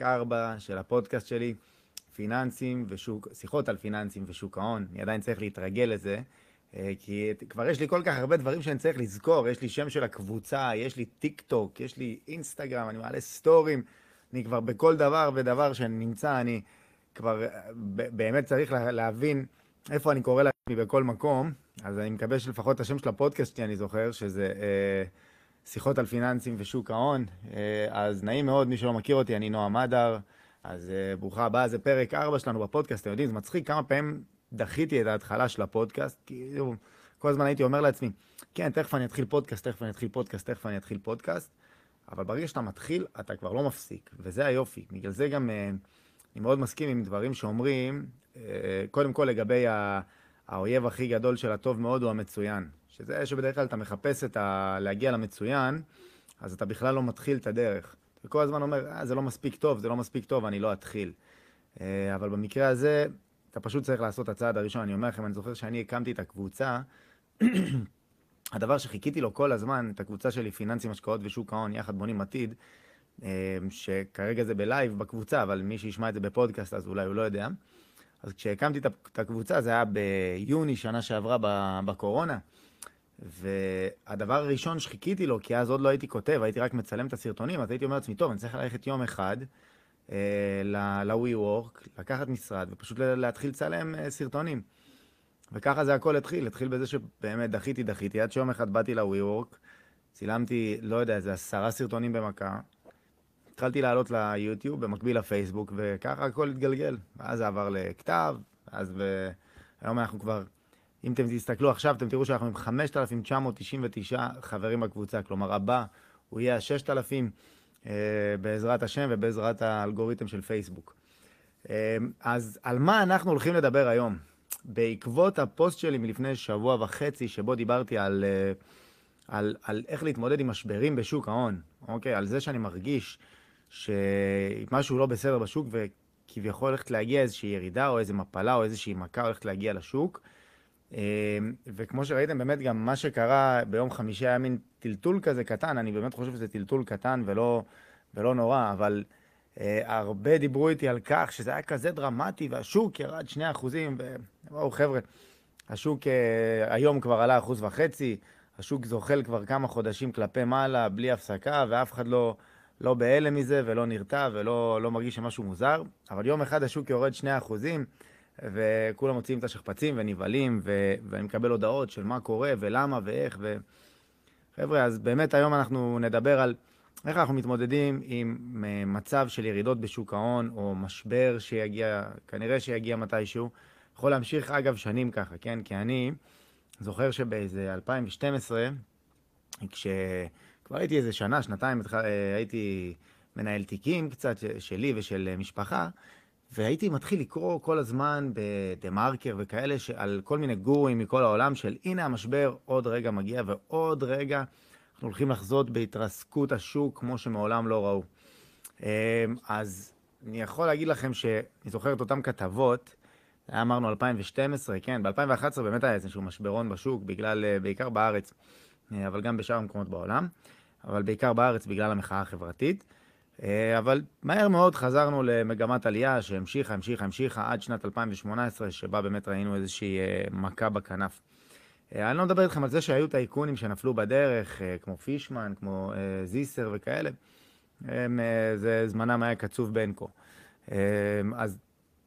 פרק 4 של הפודקאסט שלי, פיננסים ושוק, שיחות על פיננסים ושוק ההון. אני עדיין צריך להתרגל לזה, אה, כי כבר יש לי כל כך הרבה דברים שאני צריך לזכור. יש לי שם של הקבוצה, יש לי טיק טוק, יש לי אינסטגרם, אני מעלה סטורים. אני כבר בכל דבר ודבר שאני נמצא, אני כבר אה, באמת צריך להבין איפה אני קורא לעצמי בכל מקום. אז אני מקווה שלפחות השם של הפודקאסט שלי אני זוכר, שזה... אה, שיחות על פיננסים ושוק ההון. אה, אז נעים מאוד, מי שלא מכיר אותי, אני נועם אדר. אז אה, ברוכה הבאה, זה פרק 4 שלנו בפודקאסט. אתם יודעים, זה מצחיק כמה פעמים דחיתי את ההתחלה של הפודקאסט, כאילו, כל הזמן הייתי אומר לעצמי, כן, תכף אני אתחיל פודקאסט, תכף אני אתחיל פודקאסט, תכף אני אתחיל פודקאסט, אבל ברגע שאתה מתחיל, אתה כבר לא מפסיק, וזה היופי. בגלל זה גם אה, אני מאוד מסכים עם דברים שאומרים, קודם כל לגבי האויב הכי גדול של הטוב מאוד הוא המצוין. שזה שבדרך כלל אתה מחפש את ה... להגיע למצוין, אז אתה בכלל לא מתחיל את הדרך. אתה כל הזמן אומר, אה, זה לא מספיק טוב, זה לא מספיק טוב, אני לא אתחיל. אה, אבל במקרה הזה, אתה פשוט צריך לעשות את הצעד הראשון. אני אומר לכם, אני זוכר שאני הקמתי את הקבוצה, הדבר שחיכיתי לו כל הזמן, את הקבוצה שלי, פיננסים, השקעות ושוק ההון, יחד בונים עתיד, אה, שכרגע זה ב live בקבוצה, אבל מי שישמע את זה בפודקאסט, אז אולי הוא לא יודע. אז כשהקמתי את הקבוצה, זה היה ביוני שנה שעברה בקורונה. והדבר הראשון שחיכיתי לו, כי אז עוד לא הייתי כותב, הייתי רק מצלם את הסרטונים, אז הייתי אומר לעצמי, טוב, אני צריך ללכת יום אחד אה, ל-WeWork, לקחת משרד ופשוט להתחיל לצלם אה, סרטונים. וככה זה הכל התחיל, התחיל בזה שבאמת דחיתי, דחיתי, עד שיום אחד באתי ל-WeWork, צילמתי, לא יודע, איזה עשרה סרטונים במכה, התחלתי לעלות ליוטיוב, במקביל לפייסבוק, וככה הכל התגלגל. ואז זה עבר לכתב, אז והיום אנחנו כבר אם אתם תסתכלו עכשיו, אתם תראו שאנחנו עם 5,999 חברים בקבוצה, כלומר הבא הוא יהיה ה-6,000 אה, בעזרת השם ובעזרת האלגוריתם של פייסבוק. אה, אז על מה אנחנו הולכים לדבר היום? בעקבות הפוסט שלי מלפני שבוע וחצי, שבו דיברתי על, אה, על, על איך להתמודד עם משברים בשוק ההון, אוקיי? על זה שאני מרגיש שמשהו לא בסדר בשוק וכביכול הולכת להגיע איזושהי ירידה או איזו מפלה או איזושהי מכה הולכת להגיע לשוק. אמ, וכמו שראיתם, באמת גם מה שקרה ביום חמישי היה מין טלטול כזה קטן, אני באמת חושב שזה טלטול קטן ולא, ולא נורא, אבל אה, הרבה דיברו איתי על כך שזה היה כזה דרמטי והשוק ירד 2 אחוזים, ובואו חבר'ה, השוק אה, היום כבר עלה אחוז וחצי, השוק זוחל כבר כמה חודשים כלפי מעלה בלי הפסקה, ואף אחד לא, לא בהלם מזה ולא נרתע ולא לא מרגיש שמשהו מוזר, אבל יום אחד השוק יורד 2 אחוזים. וכולם מוציאים את השכפ"צים ונבהלים, ו... ואני מקבל הודעות של מה קורה ולמה ואיך. ו... חבר'ה, אז באמת היום אנחנו נדבר על איך אנחנו מתמודדים עם מצב של ירידות בשוק ההון, או משבר שיגיע, כנראה שיגיע מתישהו. יכול להמשיך, אגב, שנים ככה, כן? כי אני זוכר שבאיזה 2012, כשכבר הייתי איזה שנה, שנתיים, הייתי מנהל תיקים קצת, שלי ושל משפחה, והייתי מתחיל לקרוא כל הזמן בדה מרקר וכאלה על כל מיני גורים מכל העולם של הנה המשבר עוד רגע מגיע ועוד רגע אנחנו הולכים לחזות בהתרסקות השוק כמו שמעולם לא ראו. אמ, אז אני יכול להגיד לכם שאני זוכר את אותן כתבות, אמרנו 2012, כן, ב-2011 באמת היה איזשהו משברון בשוק, בגלל, אה, בעיקר בארץ, אה, אבל גם בשאר המקומות בעולם, אבל בעיקר בארץ בגלל המחאה החברתית. אה, אבל מהר מאוד חזרנו למגמת עלייה שהמשיכה, המשיכה, המשיכה עד שנת 2018, שבה באמת ראינו איזושהי אה, מכה בכנף. אה, אני לא מדבר איתכם על זה שהיו טייקונים שנפלו בדרך, כמו פישמן, כמו זיסר וכאלה. הם, זה זמנם היה קצוב בין כה. אז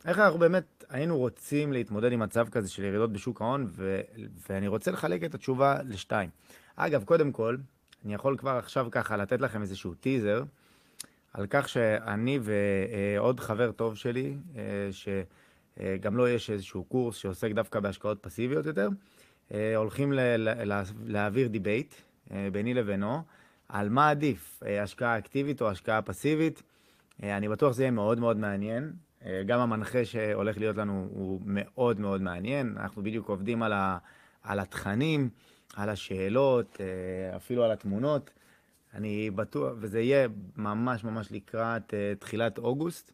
איך אנחנו באמת היינו רוצים להתמודד עם מצב כזה של ירידות בשוק ההון, ו- ואני רוצה לחלק את התשובה לשתיים. אגב, קודם כל, אני יכול כבר עכשיו ככה לתת לכם איזשהו טיזר. על כך שאני ועוד חבר טוב שלי, אה, שגם לו יש איזשהו קורס שעוסק דווקא בהשקעות פסיביות יותר, אה, הולכים להעביר debate אה, ביני לבינו על מה עדיף, השקעה אקטיבית או השקעה פסיבית. אני בטוח שזה יהיה מאוד מאוד מעניין. גם המנחה שהולך להיות לנו הוא מאוד מאוד מעניין. אנחנו בדיוק עובדים על, ה, על התכנים, על השאלות, אפילו על התמונות. אני בטוח, וזה יהיה ממש ממש לקראת אה, תחילת אוגוסט.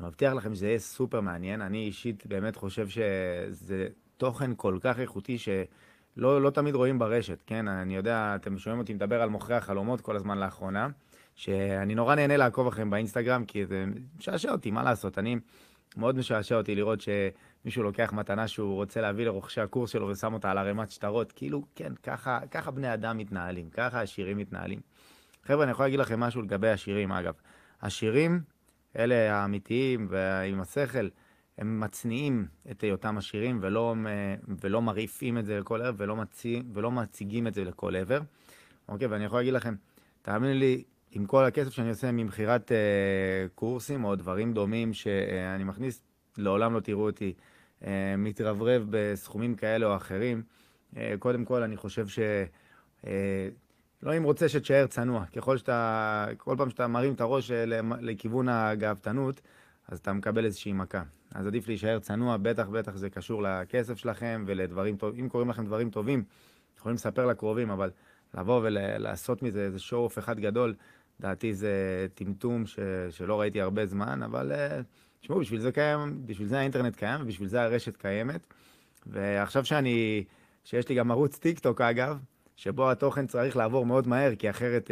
אני מבטיח לכם שזה יהיה סופר מעניין. אני אישית באמת חושב שזה תוכן כל כך איכותי שלא לא תמיד רואים ברשת, כן? אני יודע, אתם שומעים אותי מדבר על מוכרי החלומות כל הזמן לאחרונה, שאני נורא נהנה לעקוב אחריהם באינסטגרם, כי זה משעשע אותי, מה לעשות? אני, מאוד משעשע אותי לראות שמישהו לוקח מתנה שהוא רוצה להביא לרוכשי הקורס שלו ושם אותה על ערימת שטרות. כאילו, כן, ככה, ככה בני אדם מתנהלים, ככה השירים מתנהלים. חבר'ה, אני יכול להגיד לכם משהו לגבי השירים, אגב. השירים, אלה האמיתיים ועם השכל, הם מצניעים את היותם עשירים ולא, ולא מרעיפים את זה לכל עבר ולא, מציא, ולא מציגים את זה לכל עבר. אוקיי, ואני יכול להגיד לכם, תאמינו לי, עם כל הכסף שאני עושה ממכירת אה, קורסים או דברים דומים שאני מכניס, לעולם לא תראו אותי מתרברב בסכומים כאלה או אחרים. אה, קודם כל, אני חושב ש... אה, לא אם רוצה שתשאר צנוע. ככל שאתה, כל פעם שאתה מרים את הראש אה, לכיוון הגאוותנות, אז אתה מקבל איזושהי מכה. אז עדיף להישאר צנוע, בטח בטח זה קשור לכסף שלכם ולדברים טובים. אם קוראים לכם דברים טובים, יכולים לספר לקרובים, אבל לבוא ולעשות מזה איזה show-off אחד גדול, לדעתי זה טמטום ש, שלא ראיתי הרבה זמן, אבל אה, תשמעו, בשביל זה קיים, בשביל זה האינטרנט קיים ובשביל זה הרשת קיימת. ועכשיו שאני, שיש לי גם ערוץ טיק טוק אגב, שבו התוכן צריך לעבור מאוד מהר, כי אחרת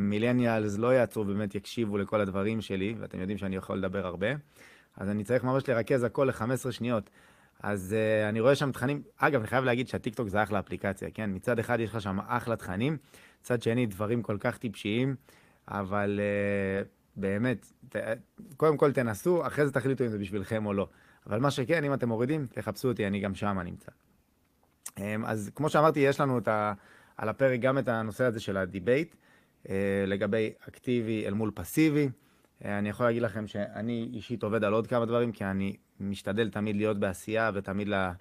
מילניאלס אה, אה, לא יעצרו ובאמת יקשיבו לכל הדברים שלי, ואתם יודעים שאני יכול לדבר הרבה. אז אני צריך ממש לרכז הכל ל-15 שניות. אז uh, אני רואה שם תכנים, אגב, אני חייב להגיד שהטיקטוק זה אחלה אפליקציה, כן? מצד אחד יש לך שם אחלה תכנים, מצד שני דברים כל כך טיפשיים, אבל uh, באמת, ת, קודם כל תנסו, אחרי זה תחליטו אם זה בשבילכם או לא. אבל מה שכן, אם אתם מורידים, תחפשו אותי, אני גם שם נמצא. Um, אז כמו שאמרתי, יש לנו ה, על הפרק גם את הנושא הזה של ה debate, אה, לגבי אקטיבי אל מול פסיבי. אה, אני יכול להגיד לכם שאני אישית עובד על עוד כמה דברים, כי אני משתדל תמיד להיות בעשייה ותמיד לה,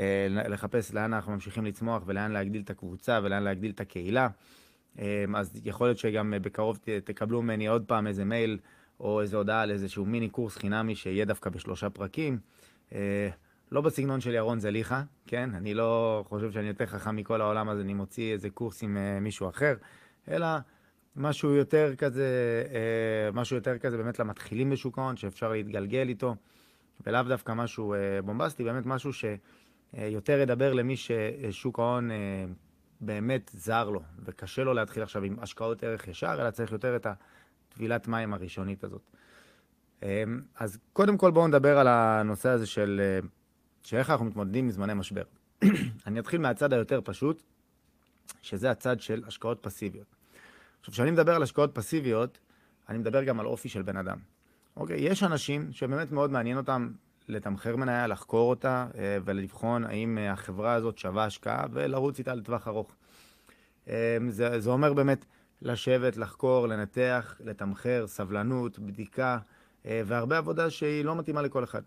אה, לחפש לאן אנחנו ממשיכים לצמוח ולאן להגדיל את הקבוצה ולאן להגדיל את הקהילה. אה, אז יכול להיות שגם בקרוב תקבלו ממני עוד פעם איזה מייל או איזה הודעה על איזשהו מיני קורס חינמי שיהיה דווקא בשלושה פרקים. לא בסגנון של ירון זליכה, כן? אני לא חושב שאני יותר חכם מכל העולם, אז אני מוציא איזה קורס עם מישהו אחר, אלא משהו יותר כזה, אה, משהו יותר כזה באמת למתחילים בשוק ההון, שאפשר להתגלגל איתו, ולאו דווקא משהו אה, בומבסטי, באמת משהו שיותר ידבר למי ששוק ההון אה, באמת זר לו, וקשה לו להתחיל עכשיו עם השקעות ערך ישר, אלא צריך יותר את הטבילת מים הראשונית הזאת. אז קודם כל בואו נדבר על הנושא הזה של, שאיך אנחנו מתמודדים עם זמני משבר. אני אתחיל מהצד היותר פשוט, שזה הצד של השקעות פסיביות. עכשיו, כשאני מדבר על השקעות פסיביות, אני מדבר גם על אופי של בן אדם. אוקיי? יש אנשים שבאמת מאוד מעניין אותם לתמחר מניה, לחקור אותה אה, ולבחון האם אה, החברה הזאת שווה השקעה ולרוץ איתה לטווח ארוך. אה, זה, זה אומר באמת לשבת, לחקור, לנתח, לתמחר, סבלנות, בדיקה והרבה עבודה שהיא לא מתאימה לכל אחד.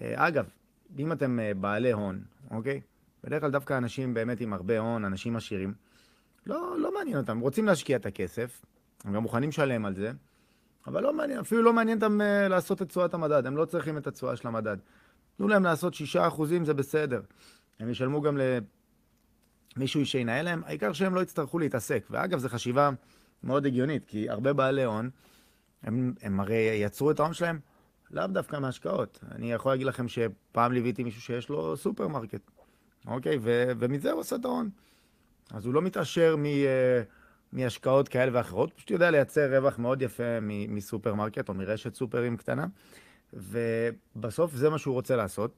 אגב, אם אתם בעלי הון, אוקיי? בדרך כלל דווקא אנשים באמת עם הרבה הון, אנשים עשירים, לא, לא מעניין אותם, רוצים להשקיע את הכסף, הם גם מוכנים לשלם על זה, אבל לא מעניין, אפילו לא מעניין אותם uh, לעשות את תשואת המדד, הם לא צריכים את התשואה של המדד. תנו להם לעשות 6% זה בסדר. הם ישלמו גם למישהו שינהל להם, העיקר שהם לא יצטרכו להתעסק. ואגב, זו חשיבה מאוד הגיונית, כי הרבה בעלי הון, הם, הם הרי יצרו את ההון שלהם לאו דווקא מהשקעות. אני יכול להגיד לכם שפעם ליוויתי מישהו שיש לו סופרמרקט, אוקיי? ו- ומזה הוא עושה את ההון. אז הוא לא מתעשר מ, אה, מהשקעות כאלה ואחרות, פשוט יודע לייצר רווח מאוד יפה מסופרמרקט או מרשת סופרים קטנה, ובסוף זה מה שהוא רוצה לעשות.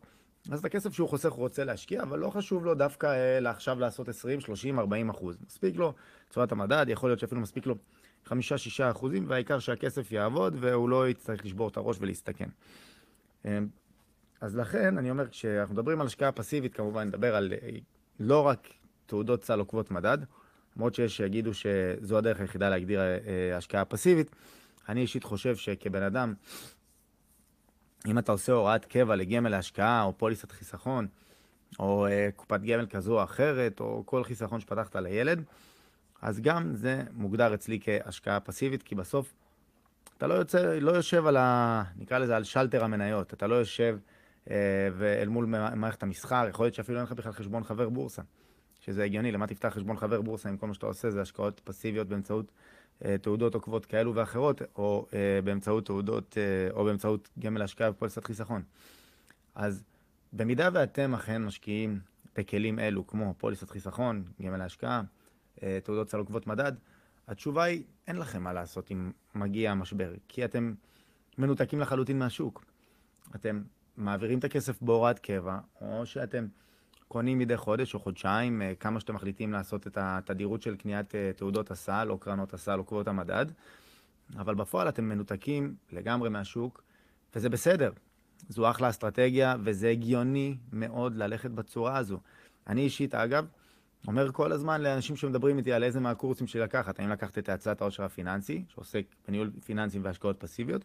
אז את הכסף שהוא חוסך הוא רוצה להשקיע, אבל לא חשוב לו דווקא אה, עכשיו לעשות 20, 30, 40 אחוז. מספיק לו צורת המדד, יכול להיות שאפילו מספיק לו 5-6 אחוזים, והעיקר שהכסף יעבוד והוא לא יצטרך לשבור את הראש ולהסתכן. אה, אז לכן, אני אומר, כשאנחנו מדברים על השקעה פסיבית, כמובן נדבר על לא רק תעודות סל עוקבות מדד, למרות שיש שיגידו שזו הדרך היחידה להגדיר אה, השקעה פסיבית. אני אישית חושב שכבן אדם, אם אתה עושה הוראת קבע לגמל להשקעה, או פוליסת חיסכון, או אה, קופת גמל כזו או אחרת, או כל חיסכון שפתחת לילד, אז גם זה מוגדר אצלי כהשקעה פסיבית, כי בסוף אתה לא, יוצא, לא יושב על ה... נקרא לזה על שלטר המניות, אתה לא יושב אה, ואל מול מערכת המסחר, יכול להיות שאפילו אין לך בכלל חשבון חבר בורסה. שזה הגיוני, למה תפתח חשבון חבר בורסה אם כל מה שאתה עושה זה השקעות פסיביות באמצעות אה, תעודות עוקבות כאלו ואחרות, או אה, באמצעות תעודות, אה, או באמצעות גמל השקעה ופוליסת חיסכון. אז במידה ואתם אכן משקיעים בכלים אלו, כמו פוליסת חיסכון, גמל ההשקעה, אה, תעודות סל עוקבות מדד, התשובה היא, אין לכם מה לעשות אם מגיע המשבר, כי אתם מנותקים לחלוטין מהשוק. אתם מעבירים את הכסף בהוראת קבע, או שאתם קונים מדי חודש או חודשיים, אה, כמה שאתם מחליטים לעשות את התדירות של קניית אה, תעודות הסל או קרנות הסל או קבועות המדד, אבל בפועל אתם מנותקים לגמרי מהשוק, וזה בסדר. זו אחלה אסטרטגיה, וזה הגיוני מאוד ללכת בצורה הזו. אני אישית, אגב, אומר כל הזמן לאנשים שמדברים איתי על איזה מהקורסים שלקחת, האם לקחת את האצלת העושר הפיננסי, שעוסק בניהול פיננסים והשקעות פסיביות,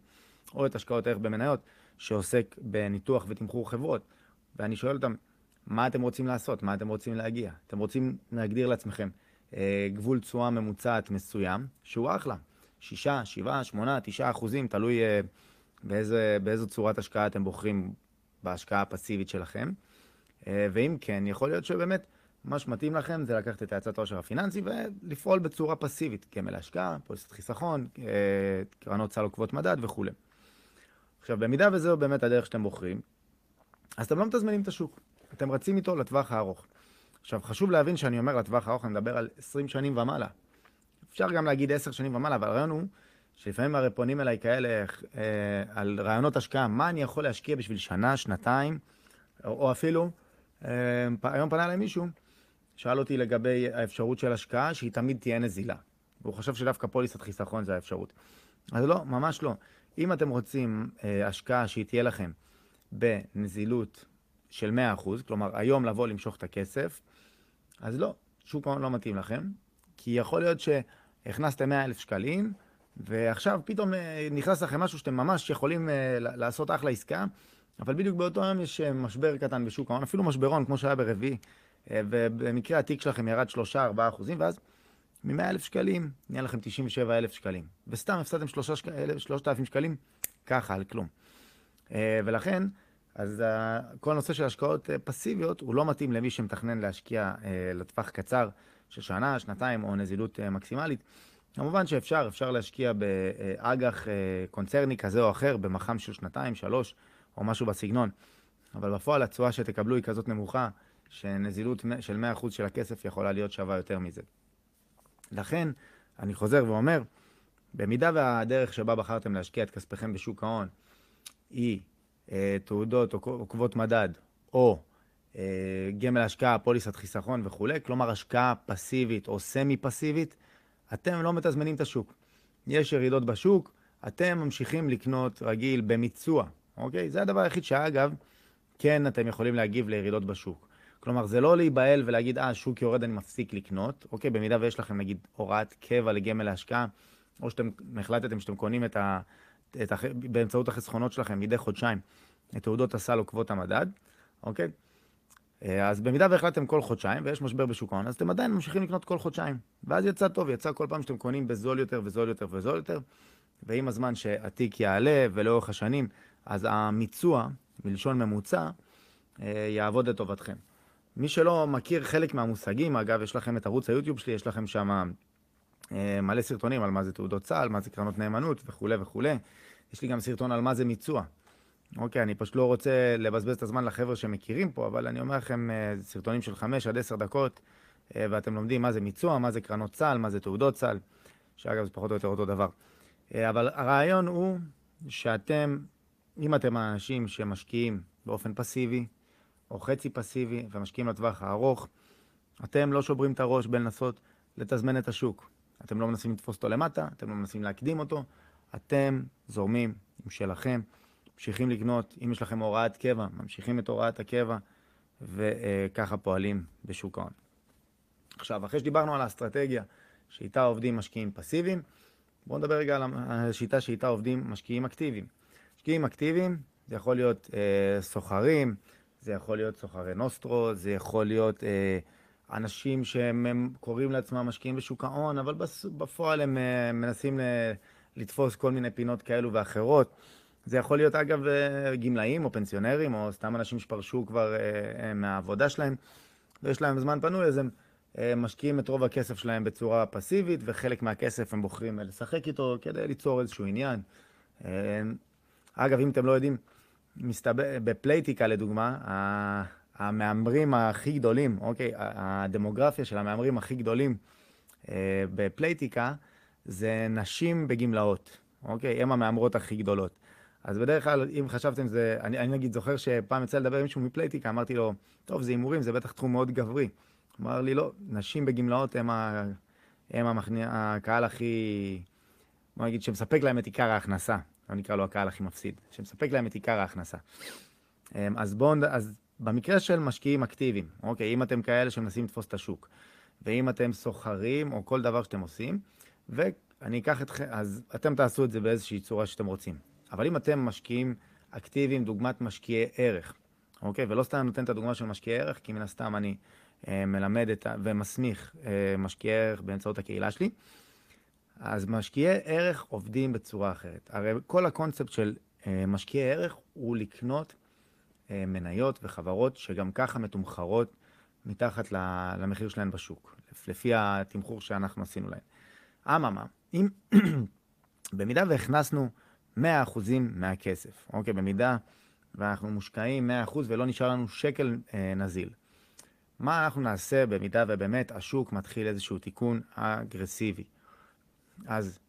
או את השקעות ערך במניות, שעוסק בניתוח ותמחור חברות. ואני שואל אותם, מה אתם רוצים לעשות? מה אתם רוצים להגיע? אתם רוצים להגדיר לעצמכם אה, גבול תשואה ממוצעת מסוים, שהוא אחלה. 6, 7, 8, 9 אחוזים, תלוי אה, באיזה, באיזו צורת השקעה אתם בוחרים בהשקעה הפסיבית שלכם. אה, ואם כן, יכול להיות שבאמת מה שמתאים לכם זה לקחת את האצת העושר הפיננסי ולפעול בצורה פסיבית, גמל השקעה, פוליסת חיסכון, אה, קרנות סל עוקבות מדד וכולי. עכשיו, במידה וזהו באמת הדרך שאתם בוחרים, אז אתם לא מתזמנים את השוק. אתם רצים איתו לטווח הארוך. עכשיו, חשוב להבין שאני אומר לטווח הארוך, אני מדבר על 20 שנים ומעלה. אפשר גם להגיד 10 שנים ומעלה, אבל הרעיון הוא שלפעמים הרי פונים אליי כאלה אה, על רעיונות השקעה, מה אני יכול להשקיע בשביל שנה, שנתיים, או, או אפילו, אה, היום פנה אליי מישהו, שאל אותי לגבי האפשרות של השקעה, שהיא תמיד תהיה נזילה. והוא חושב שדווקא פוליסת חיסכון זה האפשרות. אז לא, ממש לא. אם אתם רוצים אה, השקעה שהיא תהיה לכם בנזילות של 100%, כלומר היום לבוא למשוך את הכסף, אז לא, שוק ההון לא מתאים לכם, כי יכול להיות שהכנסתם 100 אלף שקלים, ועכשיו פתאום אה, נכנס לכם משהו שאתם ממש יכולים אה, לעשות אחלה עסקה, אבל בדיוק באותו יום יש אה, משבר קטן בשוק ההון, אפילו משברון כמו שהיה ברביעי, ובמקרה התיק שלכם ירד 3-4 אחוזים, ואז מ-100 אלף שקלים נהיה לכם 97 אלף שקלים. וסתם הפסדתם 3,000 שקלים, ככה, על כלום. ולכן, אז כל הנושא של השקעות פסיביות הוא לא מתאים למי שמתכנן להשקיע לטווח קצר של שנה, שנתיים או נזילות מקסימלית. כמובן שאפשר, אפשר להשקיע באג"ח קונצרני כזה או אחר, במח"מ של שנתיים, שלוש, או משהו בסגנון. אבל בפועל התשואה שתקבלו היא כזאת נמוכה, שנזילות של 100% של הכסף יכולה להיות שווה יותר מזה. לכן, אני חוזר ואומר, במידה והדרך שבה בחרתם להשקיע את כספיכם בשוק ההון היא אה, תעודות או עוקבות מדד, או אה, גמל השקעה, פוליסת חיסכון וכולי, כלומר השקעה פסיבית או סמי פסיבית, אתם לא מתזמנים את השוק. יש ירידות בשוק, אתם ממשיכים לקנות רגיל במיצוע, אוקיי? זה הדבר היחיד שאגב, כן אתם יכולים להגיב לירידות בשוק. כלומר, זה לא להיבהל ולהגיד, אה, השוק יורד, אני מפסיק לקנות. אוקיי, במידה ויש לכם נגיד הוראת קבע לגמל להשקעה, או שאתם החלטתם שאתם קונים את ה... את. באמצעות החסכונות שלכם מדי חודשיים את תעודות הסל עוקבות המדד, אוקיי? אה, אז במידה והחלטתם כל חודשיים ויש משבר בשוק ההון, אז אתם עדיין ממשיכים לקנות כל חודשיים. ואז יצא טוב, יצא כל פעם שאתם קונים בזול יותר וזול יותר וזול יותר, ועם הזמן שהתיק יעלה ולאורך השנים, אז המיצוע, מלשון ממוצע, אה, יעבוד לטובתכם. מי שלא מכיר חלק מהמושגים, אגב, יש לכם את ערוץ היוטיוב שלי, יש לכם שם מלא סרטונים על מה זה תעודות צה"ל, מה זה קרנות נאמנות וכולי וכולי. יש לי גם סרטון על מה זה מיצוע. אוקיי, אני פשוט לא רוצה לבזבז את הזמן לחבר'ה שמכירים פה, אבל אני אומר לכם, אה, סרטונים של 5 עד 10 דקות, אה, ואתם לומדים מה זה מיצוע, מה זה קרנות צה"ל, מה זה תעודות צה"ל, שאגב זה פחות או יותר אותו דבר. אה, אבל הרעיון הוא שאתם, אם אתם האנשים שמשקיעים באופן פסיבי, או חצי פסיבי, ומשקיעים לטווח הארוך, אתם לא שוברים את הראש בלנסות לתזמן את השוק. אתם לא מנסים לתפוס אותו למטה, אתם לא מנסים להקדים אותו, אתם זורמים עם שלכם. ממשיכים לקנות, אם יש לכם הוראת קבע, ממשיכים את הוראת הקבע, וככה פועלים בשוק ההון. עכשיו, אחרי שדיברנו על האסטרטגיה שאיתה עובדים משקיעים פסיביים, בואו נדבר רגע על השיטה שאיתה עובדים משקיעים אקטיביים. משקיעים אקטיביים זה יכול להיות אה, סוחרים, זה יכול להיות סוחרי נוסטרו, זה יכול להיות אה, אנשים שהם קוראים לעצמם משקיעים בשוק ההון, אבל בפועל הם אה, מנסים לתפוס כל מיני פינות כאלו ואחרות. זה יכול להיות אגב אה, גמלאים או פנסיונרים או סתם אנשים שפרשו כבר אה, מהעבודה שלהם ויש להם זמן פנוי אז הם משקיעים את רוב הכסף שלהם בצורה פסיבית וחלק מהכסף הם בוחרים לשחק איתו כדי ליצור איזשהו עניין. אגב, אם אתם לא יודעים, מסתבר, בפלייטיקה לדוגמה, המהמרים הכי גדולים, אוקיי, הדמוגרפיה של המהמרים הכי גדולים בפלייטיקה, זה נשים בגמלאות, אוקיי? הן המהמרות הכי גדולות. אז בדרך כלל, אם חשבתם זה, אני, אני נגיד זוכר שפעם יצא לדבר עם מישהו מפלייטיקה, אמרתי לו, טוב, זה הימורים, זה בטח תחום מאוד גברי. אמר לי, לא, נשים בגמלאות הם, ה, הקהל הכי, בוא נגיד, שמספק להם את עיקר ההכנסה. לא נקרא לו הקהל הכי מפסיד, שמספק להם את עיקר ההכנסה. אמ, אז בואו, אז במקרה של משקיעים אקטיביים, אוקיי, אם אתם כאלה שמנסים לתפוס את השוק, ואם אתם סוחרים או כל דבר שאתם עושים, ואני אקח אתכם, אז אתם תעשו את זה באיזושהי צורה שאתם רוצים. אבל אם אתם משקיעים אקטיביים, דוגמת משקיעי ערך, אוקיי? ולא סתם נותן את הדוגמה של משקיעי ערך, כי מן הסתם אני אה, מלמד את, ומסמיך אה, משקיעי ערך באמצעות הקהילה שלי. אז משקיעי ערך עובדים בצורה אחרת. הרי כל הקונספט של אה, משקיעי ערך הוא לקנות מניות וחברות שגם ככה מתומחרות מתחת למחיר שלהן בשוק, לפי התמחור שאנחנו עשינו להן. אממה, אם במידה והכנסנו 100% מהכסף, אוקיי? במידה ואנחנו מושקעים 100% ולא נשאר לנו שקל אה, נזיל. מה אנחנו נעשה במידה ובאמת השוק מתחיל איזשהו תיקון אגרסיבי? אז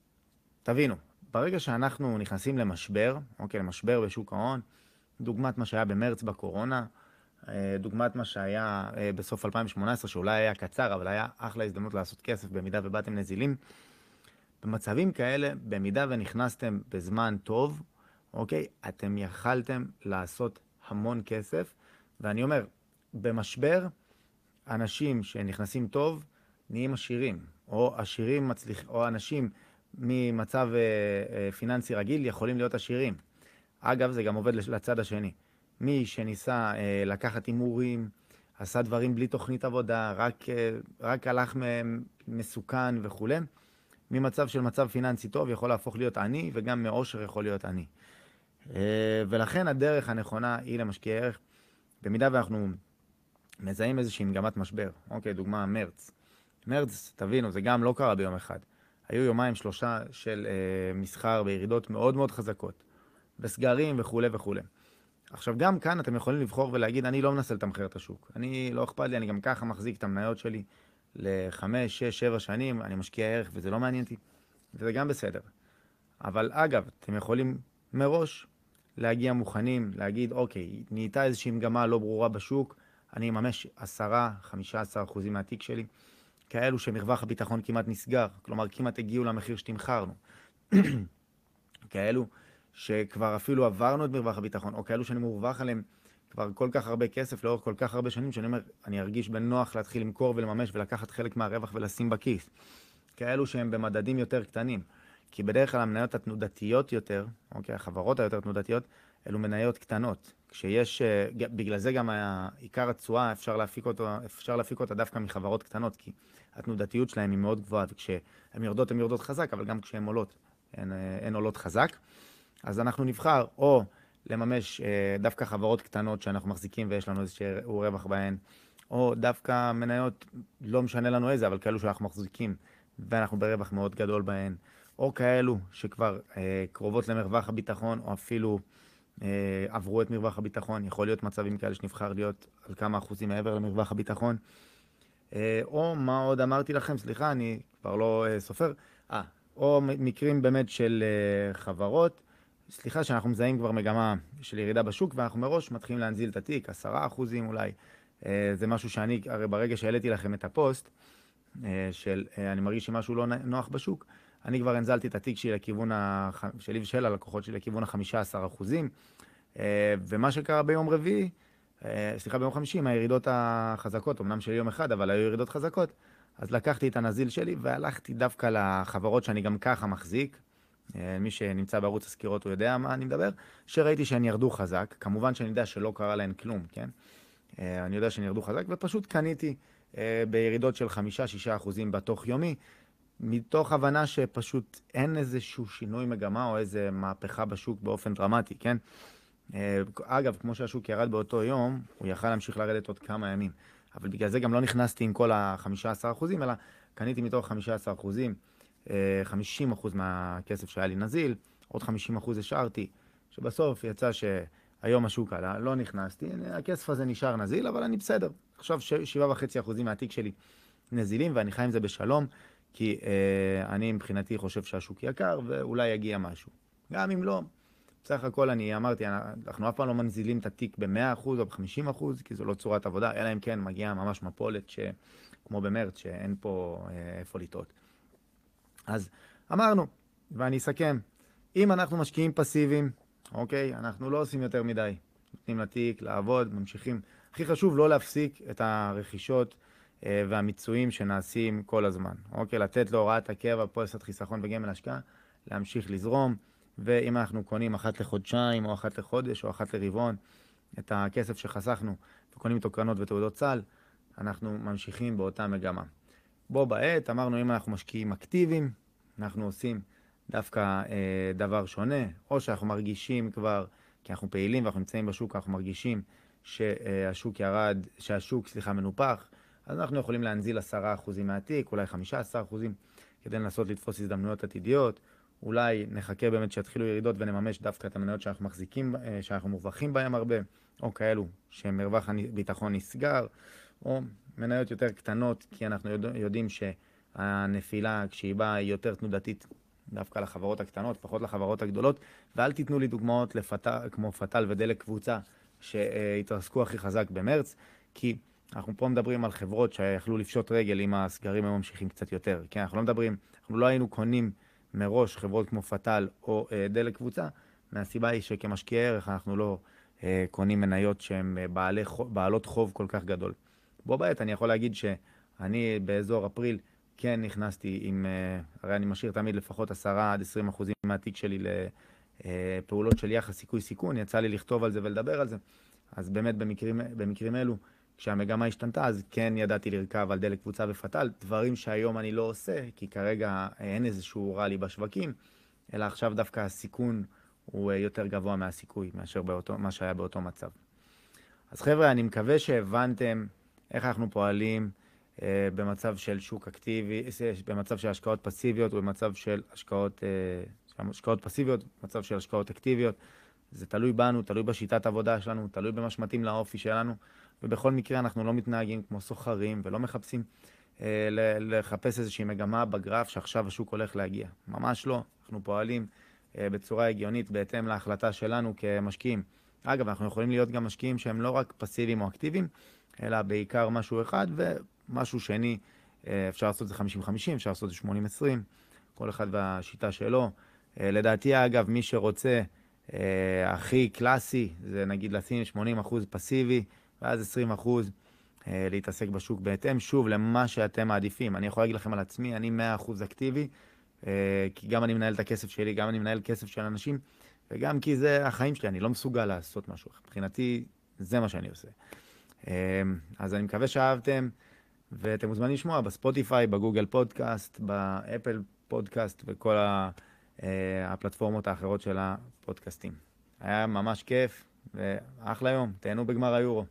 תבינו, ברגע שאנחנו נכנסים למשבר, אוקיי, למשבר בשוק ההון, דוגמת מה שהיה במרץ בקורונה, אה, דוגמת מה שהיה אה, בסוף 2018, שאולי היה קצר, אבל היה אחלה הזדמנות לעשות כסף במידה ובאתם נזילים. במצבים כאלה, במידה ונכנסתם בזמן טוב, אוקיי, אתם יכלתם לעשות המון כסף, ואני אומר, במשבר, אנשים שנכנסים טוב, נהיים עשירים, או עשירים מצליחים, או אנשים ממצב אה, אה, פיננסי רגיל יכולים להיות עשירים. אגב, זה גם עובד לצד השני. מי שניסה אה, לקחת הימורים, עשה דברים בלי תוכנית עבודה, רק, אה, רק הלך מסוכן וכולי, ממצב של מצב פיננסי טוב יכול להפוך להיות עני, וגם מאושר יכול להיות עני. אה, ולכן הדרך הנכונה היא למשקיעי ערך. במידה ואנחנו מזהים איזושהי מגמת משבר, אוקיי, דוגמה מרץ. מרץ, תבינו, זה גם לא קרה ביום אחד. היו יומיים שלושה של אה, מסחר בירידות מאוד מאוד חזקות, בסגרים וכולי וכולי. עכשיו, גם כאן אתם יכולים לבחור ולהגיד, אני לא מנסה לתמחר את השוק. אני, לא אכפת לי, אני גם ככה מחזיק את המניות שלי לחמש, שש, שבע שנים, אני משקיע ערך וזה לא מעניין אותי, וזה גם בסדר. אבל אגב, אתם יכולים מראש להגיע מוכנים, להגיד, אוקיי, נהייתה איזושהי מגמה לא ברורה בשוק, אני אממש 10-15% מהתיק שלי, כאלו שמרווח הביטחון כמעט נסגר, כלומר כמעט הגיעו למחיר שתמכרנו. כאלו שכבר אפילו עברנו את מרווח הביטחון, או כאלו שאני מורווח עליהם כבר כל כך הרבה כסף לאורך כל כך הרבה שנים, שאני אומר, אני ארגיש בנוח להתחיל למכור ולממש ולקחת חלק מהרווח ולשים בכיס. כאלו שהם במדדים יותר קטנים. כי בדרך כלל המניות התנודתיות יותר, אוקיי, החברות היותר תנודתיות, אלו מניות קטנות. כשיש, אה, בגלל זה גם עיקר התשואה, אפשר להפיק, אותו, אפשר להפיק אותה דווקא מחברות קטנות, כי התנודתיות שלהן היא מאוד גבוהה, וכשהן יורדות, הן יורדות חזק, אבל גם כשהן עולות, הן, אה, הן עולות חזק. אז אנחנו נבחר או לממש אה, דווקא חברות קטנות שאנחנו מחזיקים ויש לנו איזשהו רווח בהן, או דווקא מניות, לא משנה לנו איזה, אבל כאלו שאנחנו מחזיקים ואנחנו ברווח מאוד גדול בהן, או כאלו שכבר אה, קרובות למרווח הביטחון, או אפילו אה, עברו את מרווח הביטחון, יכול להיות מצבים כאלה שנבחר להיות על כמה אחוזים מעבר למרווח הביטחון. אה, או מה עוד אמרתי לכם, סליחה, אני כבר לא אה, סופר, אה, או מקרים באמת של אה, חברות, סליחה, שאנחנו מזהים כבר מגמה של ירידה בשוק, ואנחנו מראש מתחילים להנזיל את התיק, עשרה אחוזים אולי. אה, זה משהו שאני, הרי ברגע שהעליתי לכם את הפוסט, אה, של אה, אני מרגיש שמשהו לא נוח בשוק, אני כבר הנזלתי את התיק שלי לכיוון, הח... שלי ושל הלקוחות שלי לכיוון ה-15 אחוזים. אה, ומה שקרה ביום רביעי, סליחה, ביום חמישי, הירידות החזקות, אמנם של יום אחד, אבל היו ירידות חזקות, אז לקחתי את הנזיל שלי והלכתי דווקא לחברות שאני גם ככה מחזיק. אה, מי שנמצא בערוץ הסקירות הוא יודע מה אני מדבר, שראיתי שהן ירדו חזק, כמובן שאני יודע שלא קרה להן כלום, כן? אני יודע שהן ירדו חזק, ופשוט קניתי בירידות של חמישה-שישה אחוזים בתוך יומי, מתוך הבנה שפשוט אין איזשהו שינוי מגמה או איזה מהפכה בשוק באופן דרמטי, כן? אה, אגב, כמו שהשוק ירד באותו יום, הוא יכל להמשיך לרדת עוד כמה ימים. אבל בגלל זה גם לא נכנסתי עם כל ה-15%, אלא קניתי מתוך 15%, 50% אה, מהכסף שהיה לי נזיל, עוד 50% השארתי, שבסוף יצא שהיום השוק עלה, לא נכנסתי, הכסף הזה נשאר נזיל, אבל אני בסדר. עכשיו 7.5% מהתיק שלי נזילים, ואני חי עם זה בשלום. כי אה, אני מבחינתי חושב שהשוק יקר ואולי יגיע משהו. גם אם לא, בסך הכל אני אמרתי, אנחנו אף פעם לא מנזילים את התיק ב-100% או ב-50%, כי זו לא צורת עבודה, אלא אם כן מגיעה ממש מפולת, ש... כמו במרץ, שאין פה אה, איפה לטעות. אז אמרנו, ואני אסכם, אם אנחנו משקיעים פסיביים, אוקיי, אנחנו לא עושים יותר מדי. נותנים לתיק לעבוד, ממשיכים. הכי חשוב לא להפסיק את הרכישות אה, והמיצויים שנעשים כל הזמן. אוקיי, לתת להוראת הקבע, פוליסת חיסכון וגמל השקעה, להמשיך לזרום, ואם אנחנו קונים אחת לחודשיים, או אחת לחודש, או אחת לרבעון, את הכסף שחסכנו, וקונים איתו קרנות ותעודות סל, אנחנו ממשיכים באותה מגמה. בו בעת אמרנו אם אנחנו משקיעים אקטיביים, אנחנו עושים דווקא אה, דבר שונה, או שאנחנו מרגישים כבר, כי אנחנו פעילים ואנחנו נמצאים בשוק, אנחנו מרגישים שהשוק ירד, שהשוק, סליחה, מנופח, אז אנחנו יכולים להנזיל 10% מהתיק, אולי 15%, כדי לנסות לתפוס הזדמנויות עתידיות. אולי נחכה באמת שיתחילו ירידות ונממש דווקא את המניות שאנחנו מחזיקים, אה, שאנחנו מובכים בהן הרבה, או כאלו שמרווח הביטחון נסגר, או מניות יותר קטנות, כי אנחנו יודע, יודעים שהנפילה, כשהיא באה, היא יותר תנודתית דווקא לחברות הקטנות, פחות לחברות הגדולות, ואל תיתנו לי דוגמאות לפתל, כמו פתל ודלק קבוצה שהתרסקו הכי חזק במרץ, כי אנחנו פה מדברים על חברות שיכלו לפשוט רגל אם הסגרים היו ממשיכים קצת יותר. כן, אנחנו לא מדברים, אנחנו לא היינו קונים מראש חברות כמו פתל או אה, דלק קבוצה, מהסיבה היא שכמשקיעי ערך אנחנו לא אה, קונים מניות שהן אה, בעלי, בעלות חוב כל כך גדול. בו בעת אני יכול להגיד שאני באזור אפריל כן נכנסתי עם, אה, הרי אני משאיר תמיד לפחות 10 עד 20 אחוזים מהתיק שלי לפעולות של יחס סיכוי סיכון, יצא לי לכתוב על זה ולדבר על זה. אז באמת במקרים, במקרים אלו, כשהמגמה השתנתה, אז כן ידעתי לרכב על דלק קבוצה ופתל, דברים שהיום אני לא עושה, כי כרגע אין איזשהו רלי בשווקים, אלא עכשיו דווקא הסיכון הוא אה, יותר גבוה מהסיכוי מאשר באותו, מה שהיה באותו מצב. אז חבר'ה, אני מקווה שהבנתם איך אנחנו פועלים אה, במצב של שוק אקטיבי, אה, במצב של השקעות פסיביות ובמצב של השקעות, אה, השקעות פסיביות, במצב של השקעות אקטיביות. זה תלוי בנו, תלוי בשיטת עבודה שלנו, תלוי במה שמתאים לאופי שלנו, ובכל מקרה אנחנו לא מתנהגים כמו סוחרים ולא מחפשים אה, לחפש איזושהי מגמה בגרף שעכשיו השוק הולך להגיע. ממש לא, אנחנו פועלים אה, בצורה הגיונית בהתאם להחלטה שלנו כמשקיעים. אגב, אנחנו יכולים להיות גם משקיעים שהם לא רק פסיביים או אקטיביים, אלא בעיקר משהו אחד ומשהו שני, אה, אפשר לעשות את זה 50-50, אפשר לעשות את זה 80-20, כל אחד והשיטה שלו. אה, לדעתי, אגב, מי שרוצה אה, הכי קלאסי, זה נגיד לשים 80% פסיבי, ואז 20% להתעסק בשוק בהתאם, שוב, למה שאתם מעדיפים. אני יכול להגיד לכם על עצמי, אני 100% אקטיבי, כי גם אני מנהל את הכסף שלי, גם אני מנהל כסף של אנשים, וגם כי זה החיים שלי, אני לא מסוגל לעשות משהו. מבחינתי, זה מה שאני עושה. אמ, אז אני מקווה שאהבתם, ואתם מוזמנים לשמוע בספוטיפיי, בגוגל פודקאסט, באפל פודקאסט וכל אה, הפלטפורמות האחרות של הפודקאסטים. היה ממש כיף, ואחלה יום, תהנו בגמר היורו.